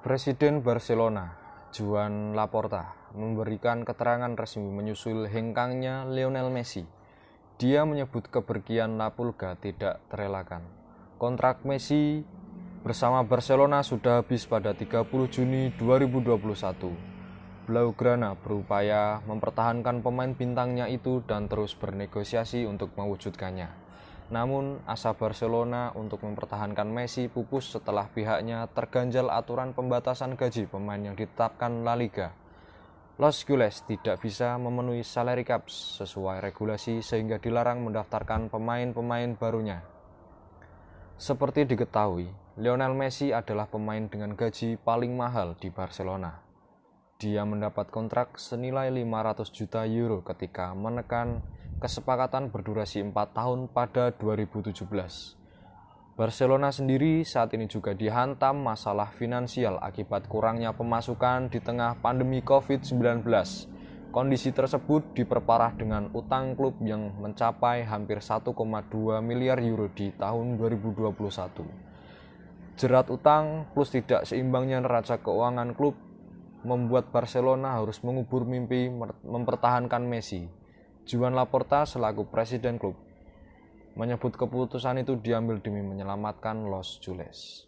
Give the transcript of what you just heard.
Presiden Barcelona, Joan Laporta, memberikan keterangan resmi menyusul hengkangnya Lionel Messi. Dia menyebut kepergian La Pulga tidak terelakkan. Kontrak Messi bersama Barcelona sudah habis pada 30 Juni 2021. Blaugrana berupaya mempertahankan pemain bintangnya itu dan terus bernegosiasi untuk mewujudkannya. Namun, asa Barcelona untuk mempertahankan Messi pupus setelah pihaknya terganjal aturan pembatasan gaji pemain yang ditetapkan La Liga. Los Gules tidak bisa memenuhi salary cap sesuai regulasi sehingga dilarang mendaftarkan pemain-pemain barunya. Seperti diketahui, Lionel Messi adalah pemain dengan gaji paling mahal di Barcelona. Dia mendapat kontrak senilai 500 juta euro ketika menekan kesepakatan berdurasi 4 tahun pada 2017. Barcelona sendiri saat ini juga dihantam masalah finansial akibat kurangnya pemasukan di tengah pandemi COVID-19. Kondisi tersebut diperparah dengan utang klub yang mencapai hampir 1,2 miliar euro di tahun 2021. Jerat utang plus tidak seimbangnya neraca keuangan klub membuat Barcelona harus mengubur mimpi mempertahankan Messi Juan Laporta selaku presiden klub menyebut keputusan itu diambil demi menyelamatkan Los Jules.